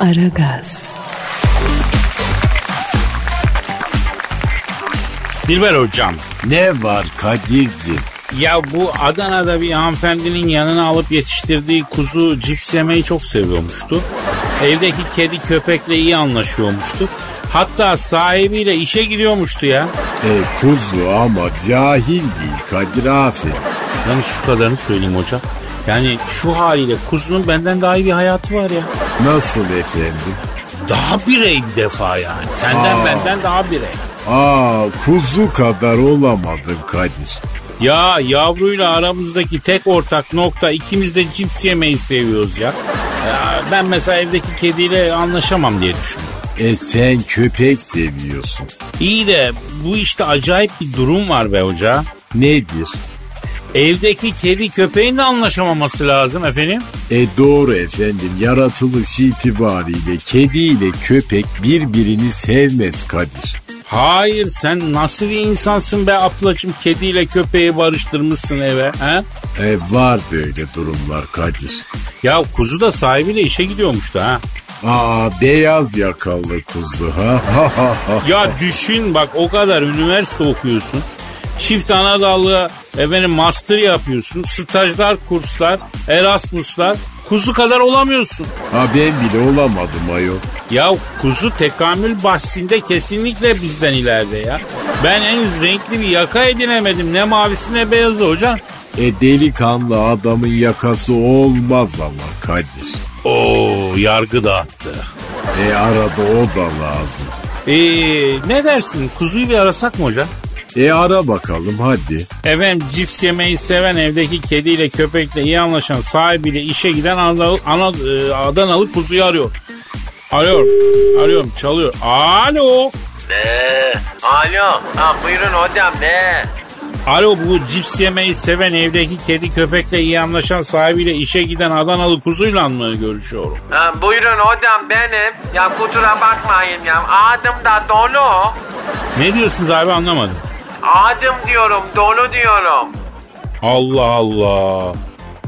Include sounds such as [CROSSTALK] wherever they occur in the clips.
Aragaz, Dilber hocam. Ne var Kadir'cim? Ya bu Adana'da bir hanımefendinin yanına alıp yetiştirdiği kuzu cips yemeyi çok seviyormuştu. Evdeki kedi köpekle iyi anlaşıyormuştu. Hatta sahibiyle işe gidiyormuştu ya. E kuzu ama cahil değil Kadir aferin. Yani şu kadarını söyleyeyim hocam. Yani şu haliyle kuzunun benden daha iyi bir hayatı var ya. Nasıl efendim? Daha birey bir defa yani. Senden Aa. benden daha birey. Aa kuzu kadar olamadın Kadir. Ya yavruyla aramızdaki tek ortak nokta ikimiz de cips yemeyi seviyoruz ya. Ya ben mesela evdeki kediyle anlaşamam diye düşündüm. E sen köpek seviyorsun. İyi de bu işte acayip bir durum var be hoca. Nedir? Evdeki kedi köpeğin de anlaşamaması lazım efendim. E doğru efendim yaratılış itibariyle kedi ile köpek birbirini sevmez Kadir. Hayır sen nasıl bir insansın be ablacığım kediyle köpeği barıştırmışsın eve he? E var böyle durumlar Kadir. Ya kuzu da sahibiyle işe gidiyormuş da ha. Aa beyaz yakalı kuzu ha. Ya düşün bak o kadar üniversite okuyorsun. Çift Anadolu'ya efendim master yapıyorsun. Stajlar, kurslar, Erasmus'lar. Kuzu kadar olamıyorsun. Ha ben bile olamadım ayol. Ya kuzu tekamül bahsinde kesinlikle bizden ileride ya. Ben henüz renkli bir yaka edinemedim. Ne mavisi ne beyazı hocam. E delikanlı adamın yakası olmaz ama Kadir. Oo yargı dağıttı. E arada o da lazım. Ee, ne dersin kuzuyu bir arasak mı hocam? E ara bakalım hadi. Efendim cips yemeyi seven evdeki kediyle köpekle iyi anlaşan sahibiyle işe giden Adanalı, Ana- e, Adanalı kuzuyu arıyor. Arıyorum. Arıyorum çalıyor. Alo. Ne? Alo. Ha, buyurun hocam ne? Alo bu cips yemeyi seven evdeki kedi köpekle iyi anlaşan sahibiyle işe giden Adanalı kuzuyla mı görüşüyorum? Ha, buyurun hocam benim. Ya kusura bakmayın ya. Adım da dolu. Ne diyorsunuz abi anlamadım. Adım diyorum dolu diyorum. Allah Allah.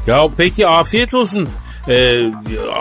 Ya peki afiyet olsun. Ee,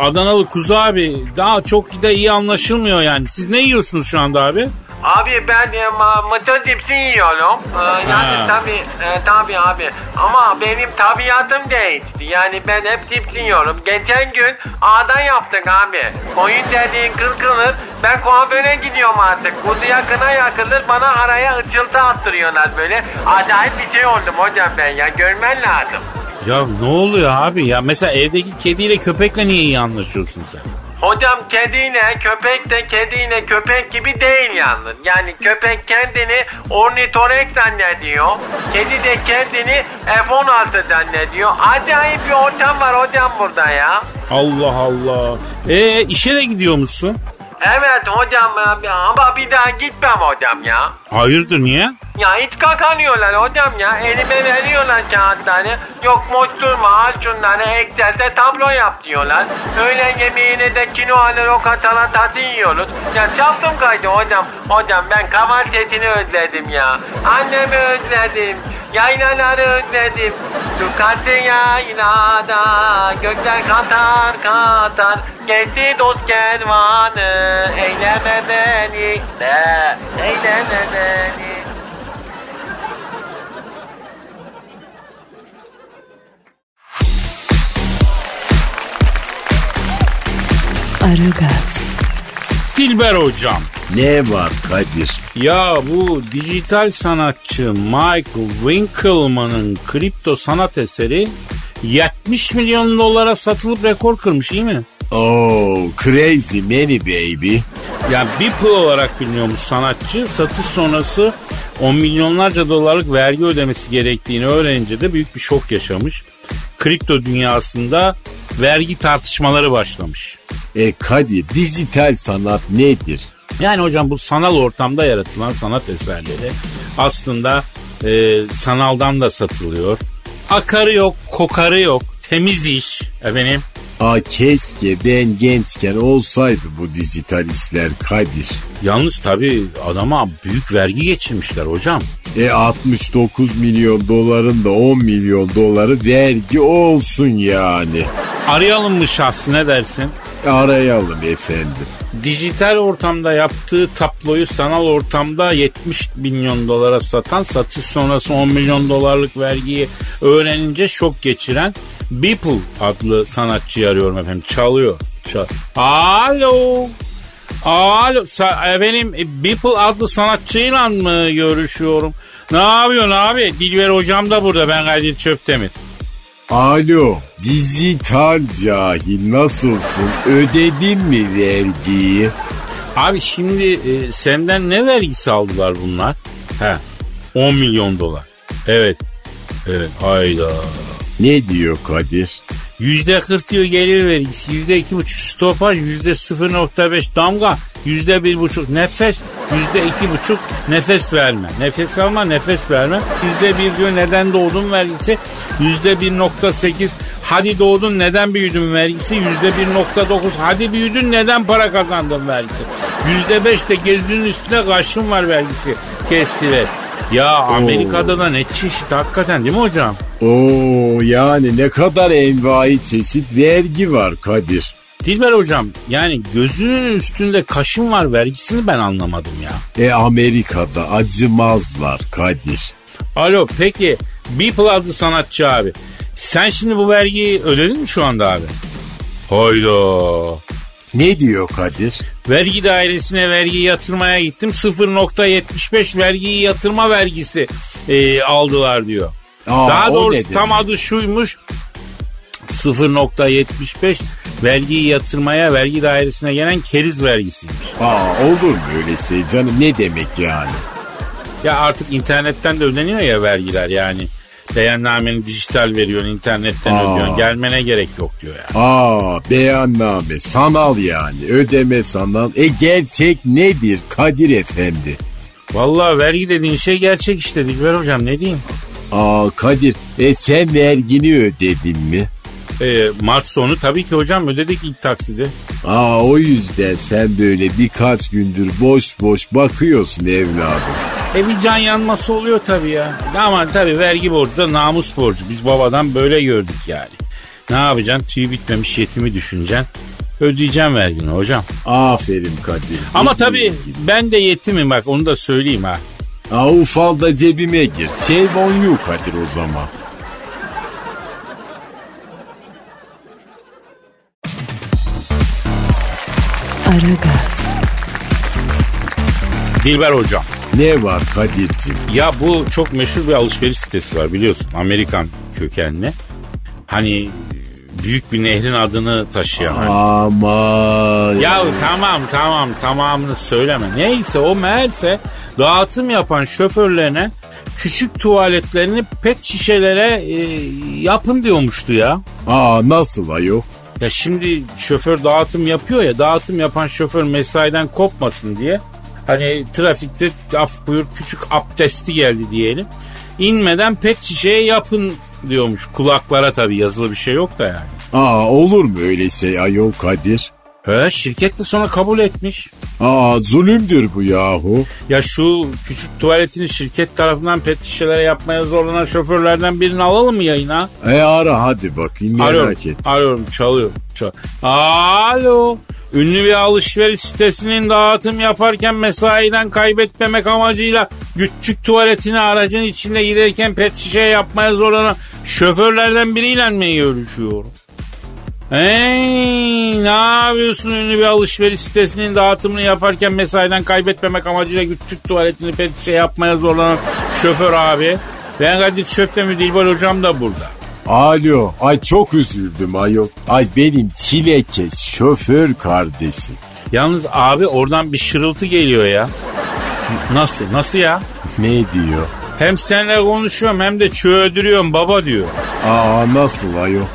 Adanalı kuzu abi daha çok da iyi anlaşılmıyor yani. Siz ne yiyorsunuz şu anda abi? Abi ben e, ma- cipsi yiyorum. Ee, yani Ha. tabii e, tabii abi. Ama benim tabiatım değişti. Yani ben hep cips yiyorum. Geçen gün ağda yaptık abi. Koyun dediğin kırkılır. Ben kuaföre gidiyorum artık. Kuzuya kına yakılır. Bana araya ıçıltı attırıyorlar böyle. Acayip bir şey oldum hocam ben ya. Görmen lazım. Ya ne oluyor abi ya? Mesela evdeki kediyle köpekle niye iyi anlaşıyorsun sen? Hocam kediyle köpek de kediyle köpek gibi değil yalnız. Yani köpek kendini ornitorenk zannediyor. Kedi de kendini F-16 zannediyor. Acayip bir ortam var hocam burada ya. Allah Allah. E işe de gidiyor musun? Evet hocam ama bir daha gitmem hocam ya. Hayırdır niye? Ya it kakanıyorlar hocam ya. Elime veriyorlar kağıtları. Yok moçturma al şunları Excel'de tablo yap diyorlar. Öğlen yemeğine de kinoalı roka salatası yiyoruz. Ya çaptım kaydı hocam. Hocam ben kahvaltısını özledim ya. Annemi özledim. Yaylaları özledim. Şu katı yaylada gökler katar katar. Geldi dost kervanı. Eyleme beni de. Eyleme beni. Aragaz, Dilber hocam. Ne var Kadir? Ya bu dijital sanatçı Michael Winkelmann'ın kripto sanat eseri 70 milyon dolara satılıp rekor kırmış iyi mi? Oh crazy many baby. Yani Beeple olarak biliniyormuş sanatçı. Satış sonrası 10 milyonlarca dolarlık vergi ödemesi gerektiğini öğrenince de büyük bir şok yaşamış. Kripto dünyasında vergi tartışmaları başlamış. E Kadir dijital sanat nedir? Yani hocam bu sanal ortamda yaratılan sanat eserleri aslında e, sanaldan da satılıyor. Akarı yok, kokarı yok, temiz iş efendim. Aa keşke ben gençken olsaydı bu dijital işler Kadir. Yalnız tabii adama büyük vergi geçirmişler hocam. E 69 milyon doların da 10 milyon doları vergi olsun yani. Arayalım mı şahsı ne dersin? Arayalım efendim. Dijital ortamda yaptığı tabloyu sanal ortamda 70 milyon dolara satan satış sonrası 10 milyon dolarlık vergiyi öğrenince şok geçiren Beeple adlı sanatçıyı arıyorum efendim. Çalıyor. Çal Alo. Alo. Sa- efendim e, Beeple adlı sanatçıyla mı görüşüyorum? Ne yapıyorsun abi? Dilber hocam da burada. Ben Kadir Çöptemir. Alo, dijital cahil nasılsın? Ödedin mi vergiyi? Abi şimdi e, senden ne vergisi aldılar bunlar? He. 10 milyon dolar. Evet. Evet. Hayda. Ne diyor Kadir? Yüzde 40 diyor gelir vergisi. Yüzde iki buçuk stopaj. Yüzde 0.5 damga. Yüzde bir buçuk nefes. Yüzde iki buçuk nefes verme. Nefes alma nefes verme. Yüzde bir diyor neden doğdun vergisi. Yüzde 1.8 hadi doğdun neden büyüdün vergisi. Yüzde 1.9 hadi büyüdün neden para kazandın vergisi. Yüzde 5 de gezinin üstüne kaşın var vergisi. Kestiler. Ya Amerika'da da ne çeşit hakikaten değil mi hocam? Oo yani ne kadar envai çeşit vergi var Kadir. Dilber hocam yani gözünün üstünde kaşın var vergisini ben anlamadım ya. E Amerika'da acımazlar Kadir. Alo peki Beeple adlı sanatçı abi. Sen şimdi bu vergiyi ödedin mi şu anda abi? Hayda. Ne diyor Kadir? Vergi dairesine vergiyi yatırmaya gittim. 0.75 vergiyi yatırma vergisi e, aldılar diyor. Aa, Daha doğrusu tam adı şuymuş. 0.75 vergiyi yatırmaya vergi dairesine gelen keriz vergisiymiş. Aa olur mu öyle şey canım ne demek yani? Ya artık internetten de ödeniyor ya vergiler yani. Beyannameni dijital veriyorsun, internetten Aa. ödüyorsun. Gelmene gerek yok diyor ya. Aa beyanname sanal yani ödeme sanal. E gerçek nedir Kadir Efendi? Vallahi vergi dediğin şey gerçek işte Dilber hocam ne diyeyim. Aa Kadir e sen vergini ödedin mi? Ee, Mart sonu tabii ki hocam ödedik ilk taksidi. Aa o yüzden sen böyle birkaç gündür boş boş bakıyorsun evladım. E bir can yanması oluyor tabii ya. Ama tabii vergi borcu da namus borcu. Biz babadan böyle gördük yani. Ne yapacaksın? Tüy bitmemiş yetimi düşüneceksin. Ödeyeceğim vergini hocam. Aferin Kadir. Ama tabii ben de yetimim bak onu da söyleyeyim ha. Aa ufal da cebime gir. Save on you Kadir o zaman. Aragaz, Dilber hocam. Ne var Kadir'cim? Ya bu çok meşhur bir alışveriş sitesi var biliyorsun. Amerikan kökenli. Hani büyük bir nehrin adını taşıyan. Ama Ya tamam tamam tamamını söyleme. Neyse o meğerse dağıtım yapan şoförlerine küçük tuvaletlerini pet şişelere e, yapın diyormuştu ya. Aa nasıl ayol? Ya şimdi şoför dağıtım yapıyor ya dağıtım yapan şoför mesaiden kopmasın diye hani trafikte af buyur küçük abdesti geldi diyelim. İnmeden pet şişeye yapın diyormuş kulaklara tabii yazılı bir şey yok da yani. Aa olur mu öyle şey ayol Kadir? He şirket de sonra kabul etmiş. Aa zulümdür bu yahu. Ya şu küçük tuvaletini şirket tarafından pet şişelere yapmaya zorlanan şoförlerden birini alalım mı yayına? E ara hadi bakayım merak Arıyorum, et. arıyorum, çalıyor. Çal Alo. Ünlü bir alışveriş sitesinin dağıtım yaparken mesaiden kaybetmemek amacıyla küçük tuvaletini aracın içinde giderken pet şişe yapmaya zorlanan şoförlerden biriyle mi görüşüyorum? Hey, ne yapıyorsun ünlü bir alışveriş sitesinin dağıtımını yaparken mesaiden kaybetmemek amacıyla küçük tuvaletini pet şişe yapmaya zorlanan şoför abi. Ben Kadir Çöptemir Dilber hocam da burada. Alo ay çok üzüldüm ayol. Ay benim çilekeş şoför kardeşim. Yalnız abi oradan bir şırıltı geliyor ya. Nasıl? Nasıl ya? Ne diyor? Hem seninle konuşuyorum hem de çöğdürüyorum baba diyor. Aa nasıl ayol?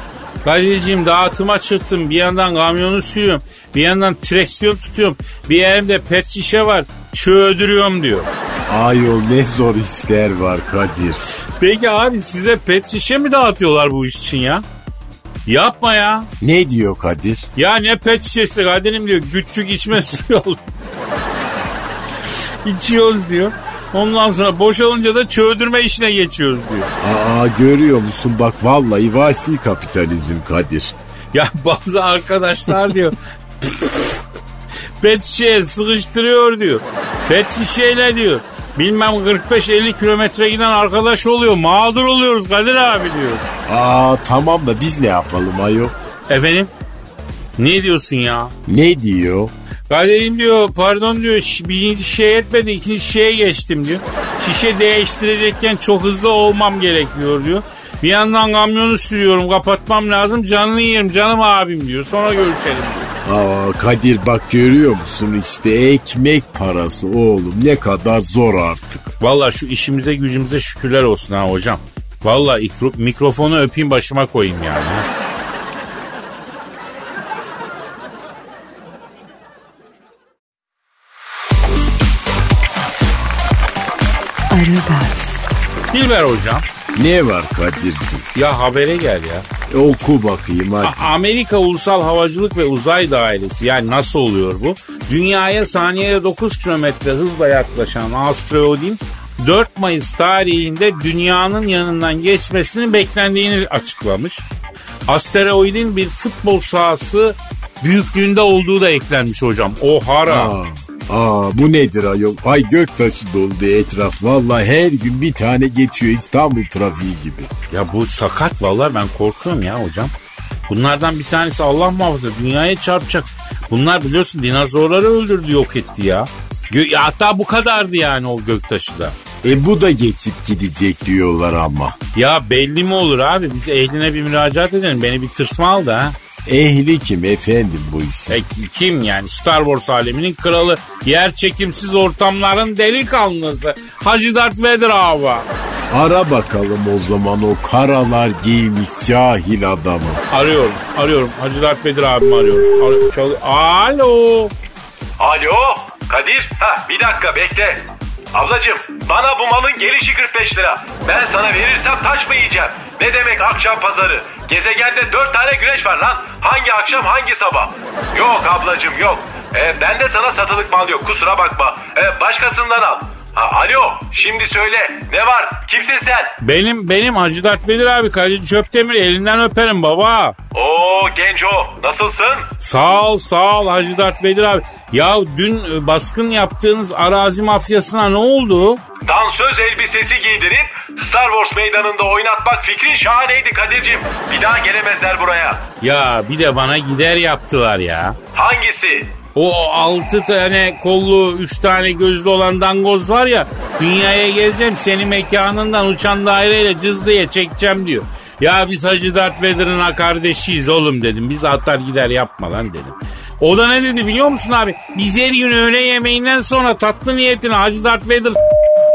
Kadir'ciğim dağıtıma çıktım. Bir yandan kamyonu sürüyorum. Bir yandan direksiyon tutuyorum. Bir elimde pet şişe var. Çöğdürüyorum diyor. Ayol ne zor işler var Kadir. Peki abi size pet şişe mi dağıtıyorlar bu iş için ya? Yapma ya. Ne diyor Kadir? Ya ne pet şişesi Kadir'im diyor. Küçük içme suyu [LAUGHS] al. İçiyoruz diyor. Ondan sonra boşalınca da çöğdürme işine geçiyoruz diyor. Aa görüyor musun bak vallahi vasi kapitalizm Kadir. Ya bazı arkadaşlar diyor [LAUGHS] Pet şişeye sıkıştırıyor diyor. Pet şişeyle diyor. Bilmem 45-50 kilometre giden arkadaş oluyor. Mağdur oluyoruz Kadir abi diyor. Aa tamam da biz ne yapalım ayol? Efendim? Ne diyorsun ya? Ne diyor? Kadir'im diyor pardon diyor birinci şişe yetmedi ikinci şişeye geçtim diyor. Şişe değiştirecekken çok hızlı olmam gerekiyor diyor. Bir yandan kamyonu sürüyorum kapatmam lazım canını yerim canım abim diyor. Sonra görüşelim diyor. Aa Kadir bak görüyor musun işte ekmek parası oğlum ne kadar zor artık. Valla şu işimize gücümüze şükürler olsun ha hocam. Valla ikro- mikrofonu öpeyim başıma koyayım yani. Dilber hocam Ne var Kadir'cim? ya habere gel ya. E, oku bakayım hadi. A- Amerika Ulusal Havacılık ve Uzay Dairesi yani nasıl oluyor bu? Dünyaya saniyede 9 kilometre hızla yaklaşan asteroidin 4 Mayıs tarihinde dünyanın yanından geçmesinin beklendiğini açıklamış. Asteroidin bir futbol sahası büyüklüğünde olduğu da eklenmiş hocam. Ohara. Aa, aa bu nedir ayol? Ay göktaşı doldu etraf. Vallahi her gün bir tane geçiyor İstanbul trafiği gibi. Ya bu sakat vallahi ben korkuyorum ya hocam. Bunlardan bir tanesi Allah muhafaza dünyaya çarpacak. Bunlar biliyorsun dinozorları öldürdü yok etti ya. Gö- hatta bu kadardı yani o göktaşı da. E bu da geçip gidecek diyorlar ama. Ya belli mi olur abi biz ehline bir müracaat edelim beni bir tırsma aldı ha. Ehli kim efendim bu isim? E, kim yani Star Wars aleminin kralı yer çekimsiz ortamların delikanlısı Hacı Dert Vedir abi. Ara bakalım o zaman o karalar giymiş cahil adamı. Arıyorum arıyorum Hacı Dert Vedir abimi arıyorum. Ar- çal- Alo. Alo Kadir ha bir dakika bekle. Ablacım bana bu malın gelişi 45 lira. Ben sana verirsem taş mı yiyeceğim? Ne demek akşam pazarı? Gezegende 4 tane güneş var lan. Hangi akşam hangi sabah? Yok ablacım yok. Ee, ben de sana satılık mal yok kusura bakma. Ee, başkasından al. Ha, alo şimdi söyle ne var kimsin sen? Benim benim Hacı Dert Vedir abi Kadir Çöptemir elinden öperim baba. Oo genco nasılsın? Sağ ol sağ ol Hacı Dert Vedir abi. Ya dün e, baskın yaptığınız arazi mafyasına ne oldu? Dansöz elbisesi giydirip Star Wars meydanında oynatmak fikrin şahaneydi Kadir'cim. Bir daha gelemezler buraya. Ya bir de bana gider yaptılar ya. Hangisi? O altı tane kollu, üç tane gözlü olan dangoz var ya, dünyaya geleceğim seni mekanından uçan daireyle cızdıya çekeceğim diyor. Ya biz Hacı Dert Vedir'in kardeşiyiz oğlum dedim. Biz atar gider yapma lan dedim. O da ne dedi biliyor musun abi? Biz her gün öğle yemeğinden sonra tatlı niyetine Hacı Dert Vedir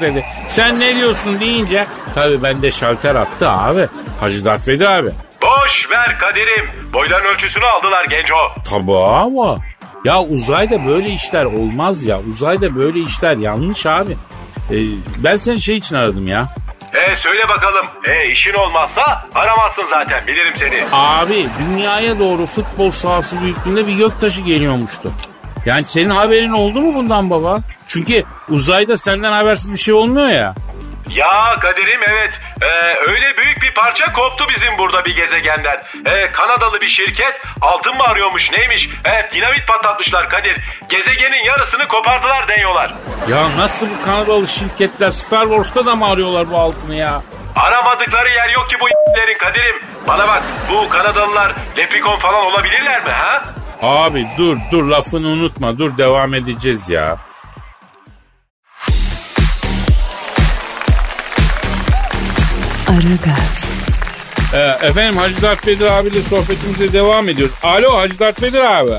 dedi. Sen ne diyorsun deyince tabii ben de şalter attı abi. Hacı Dert Vedir abi. Boş ver Kadir'im. Boyların ölçüsünü aldılar genco. Tabii ama ya uzayda böyle işler olmaz ya. Uzayda böyle işler yanlış abi. Ee, ben seni şey için aradım ya. E söyle bakalım. E işin olmazsa aramazsın zaten bilirim seni. Abi dünyaya doğru futbol sahası büyüklüğünde bir göktaşı geliyormuştu. Yani senin haberin oldu mu bundan baba? Çünkü uzayda senden habersiz bir şey olmuyor ya. Ya Kadir'im evet. E, öyle büyük bir parça koptu bizim burada bir gezegenden. E, Kanadalı bir şirket altın mı arıyormuş neymiş? E, dinamit patlatmışlar Kadir. Gezegenin yarısını kopardılar deniyorlar. Ya nasıl bu Kanadalı şirketler Star Wars'ta da mı arıyorlar bu altını ya? Aramadıkları yer yok ki bu y**lerin [LAUGHS] Kadir'im. Bana bak bu Kanadalılar Leprechaun falan olabilirler mi ha? Abi dur dur lafını unutma dur devam edeceğiz ya. Aragaz, Ee, efendim Hacı Dert Vedir abiyle sohbetimize devam ediyoruz. Alo Hacı Dert Vedir abi.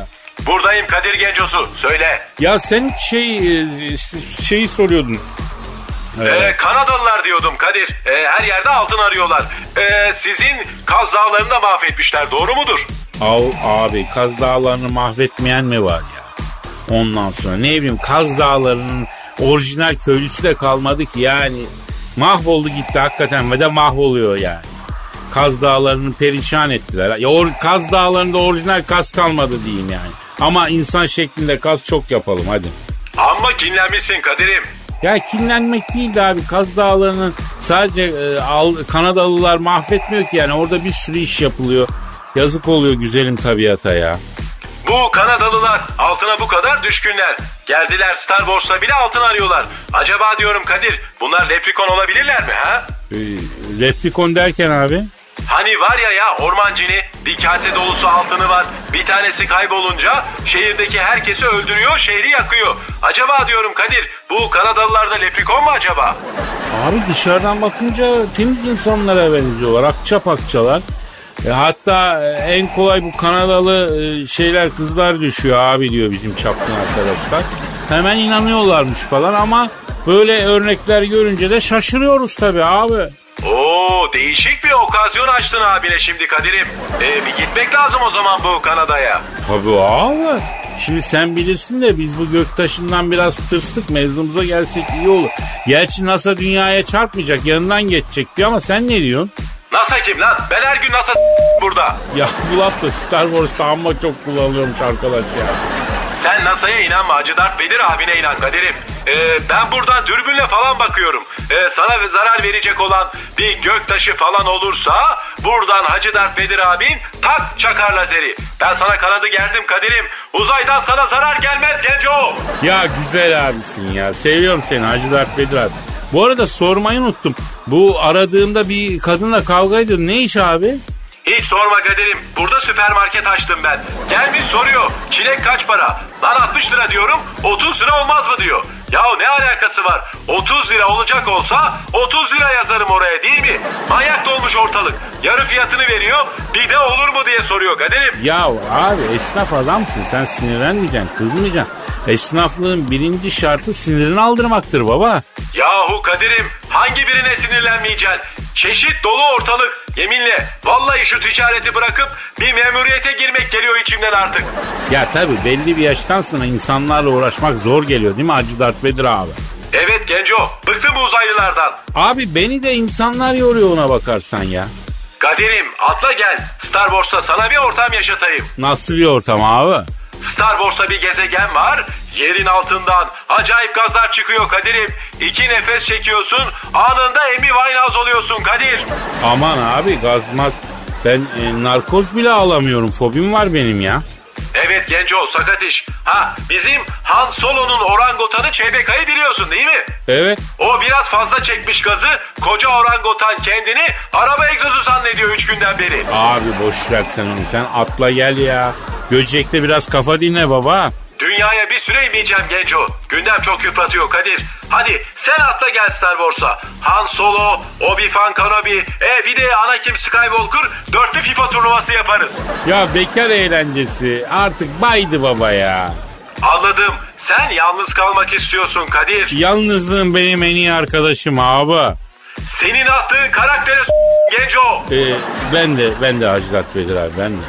Buradayım Kadir Gencosu söyle. Ya sen şey e, şeyi soruyordun. Ee, Kanadalılar diyordum Kadir. Ee, her yerde altın arıyorlar. Ee, sizin Kaz Dağları'nı da mahvetmişler doğru mudur? Av, abi Kaz Dağları'nı mahvetmeyen mi var ya? Ondan sonra ne bileyim Kaz Dağları'nın orijinal köylüsü de kalmadı ki yani. Mahvoldu gitti hakikaten ve de mahvoluyor yani. Kaz Dağları'nı perişan ettiler. Ya or, Kaz Dağları'nda orijinal kaz kalmadı diyeyim yani. Ama insan şeklinde kaz çok yapalım hadi. Amma kinlenmişsin Kadir'im. Ya kinlenmek değil de abi Kaz Dağları'nın sadece e, al, Kanadalılar mahvetmiyor ki yani orada bir sürü iş yapılıyor. Yazık oluyor güzelim tabiata ya. Bu Kanadalılar altına bu kadar düşkünler. Geldiler Star Wars'ta bile altın arıyorlar. Acaba diyorum Kadir bunlar leprikon olabilirler mi ha? Ee, replikon derken abi? Hani var ya ya orman cini bir kase dolusu altını var. Bir tanesi kaybolunca şehirdeki herkesi öldürüyor şehri yakıyor. Acaba diyorum Kadir bu Kanadalılarda leprikon mu acaba? Abi dışarıdan bakınca temiz insanlara benziyorlar. Akça pakçalar. E, hatta e, en kolay bu Kanadalı e, şeyler kızlar düşüyor abi diyor bizim çapkın arkadaşlar. Hemen inanıyorlarmış falan ama böyle örnekler görünce de şaşırıyoruz tabii abi. Oo değişik bir okazyon açtın abine şimdi Kadir'im. Ee, bir gitmek lazım o zaman bu Kanada'ya. Tabii abi. Şimdi sen bilirsin de biz bu göktaşından biraz tırstık mevzumuza gelsek iyi olur. Gerçi NASA dünyaya çarpmayacak yanından geçecek diyor ama sen ne diyorsun? NASA kim lan? Ben her gün NASA [LAUGHS] burada. Ya bu laf da Star Wars'ta amma çok kullanılıyormuş arkadaş ya. Sen NASA'ya inanma Hacı Dert Vedir abine inan Kadir'im. Ee, ben buradan dürbünle falan bakıyorum. Ee, sana zarar verecek olan bir göktaşı falan olursa buradan Hacı Dert Vedir abin tak çakar lazeri. Ben sana kanadı geldim Kadir'im. Uzaydan sana zarar gelmez genco. Ya güzel abisin ya. Seviyorum seni Hacı Dert Bedir abi. Bu arada sormayı unuttum. Bu aradığımda bir kadınla kavga ediyor. Ne iş abi? Hiç sorma Kadir'im. Burada süpermarket açtım ben. Gelmiş soruyor. Çilek kaç para? Lan 60 lira diyorum. 30 lira olmaz mı diyor. Ya ne alakası var? 30 lira olacak olsa 30 lira yazarım oraya değil mi? Manyak dolmuş ortalık. Yarı fiyatını veriyor. Bir de olur mu diye soruyor Kadir'im. Ya abi esnaf adamsın. Sen sinirlenmeyeceksin, kızmayacaksın. Esnaflığın birinci şartı sinirini aldırmaktır baba. Yahu Kadir'im hangi birine sinirlenmeyeceksin? Çeşit dolu ortalık. Yeminle vallahi şu ticareti bırakıp bir memuriyete girmek geliyor içimden artık. Ya tabii belli bir yaştan sonra insanlarla uğraşmak zor geliyor değil mi Hacı Dert Bedir abi? Evet Genco bıktım uzaylılardan. Abi beni de insanlar yoruyor ona bakarsan ya. Kadir'im atla gel. Star Wars'ta sana bir ortam yaşatayım. Nasıl bir ortam abi? Star Wars'ta bir gezegen var. Yerin altından acayip gazlar çıkıyor Kadir'im. İki nefes çekiyorsun anında Amy Winehouse oluyorsun Kadir. Aman abi gazmaz. Ben e, narkoz bile alamıyorum. Fobim var benim ya. Evet Genco sakat iş. Ha bizim Han Solo'nun orangutanı Çebeka'yı biliyorsun değil mi? Evet. O biraz fazla çekmiş gazı. Koca orangutan kendini araba egzozu zannediyor üç günden beri. Abi boş ver sen onu. Sen atla gel ya. Göcek'te biraz kafa dinle baba. Dünyaya bir süre inmeyeceğim Genco. Gündem çok yıpratıyor Kadir. Hadi sen atla gel Star Wars'a. Han Solo, Obi-Wan Kenobi, e bir de Anakin Skywalker dörtlü FIFA turnuvası yaparız. Ya bekar eğlencesi. Artık baydı baba ya. Anladım. Sen yalnız kalmak istiyorsun Kadir. Yalnızlığın benim en iyi arkadaşım abi. Senin attığın karaktere s- Genco. Ee, ben de ben de Hacı Vedir abi ben de.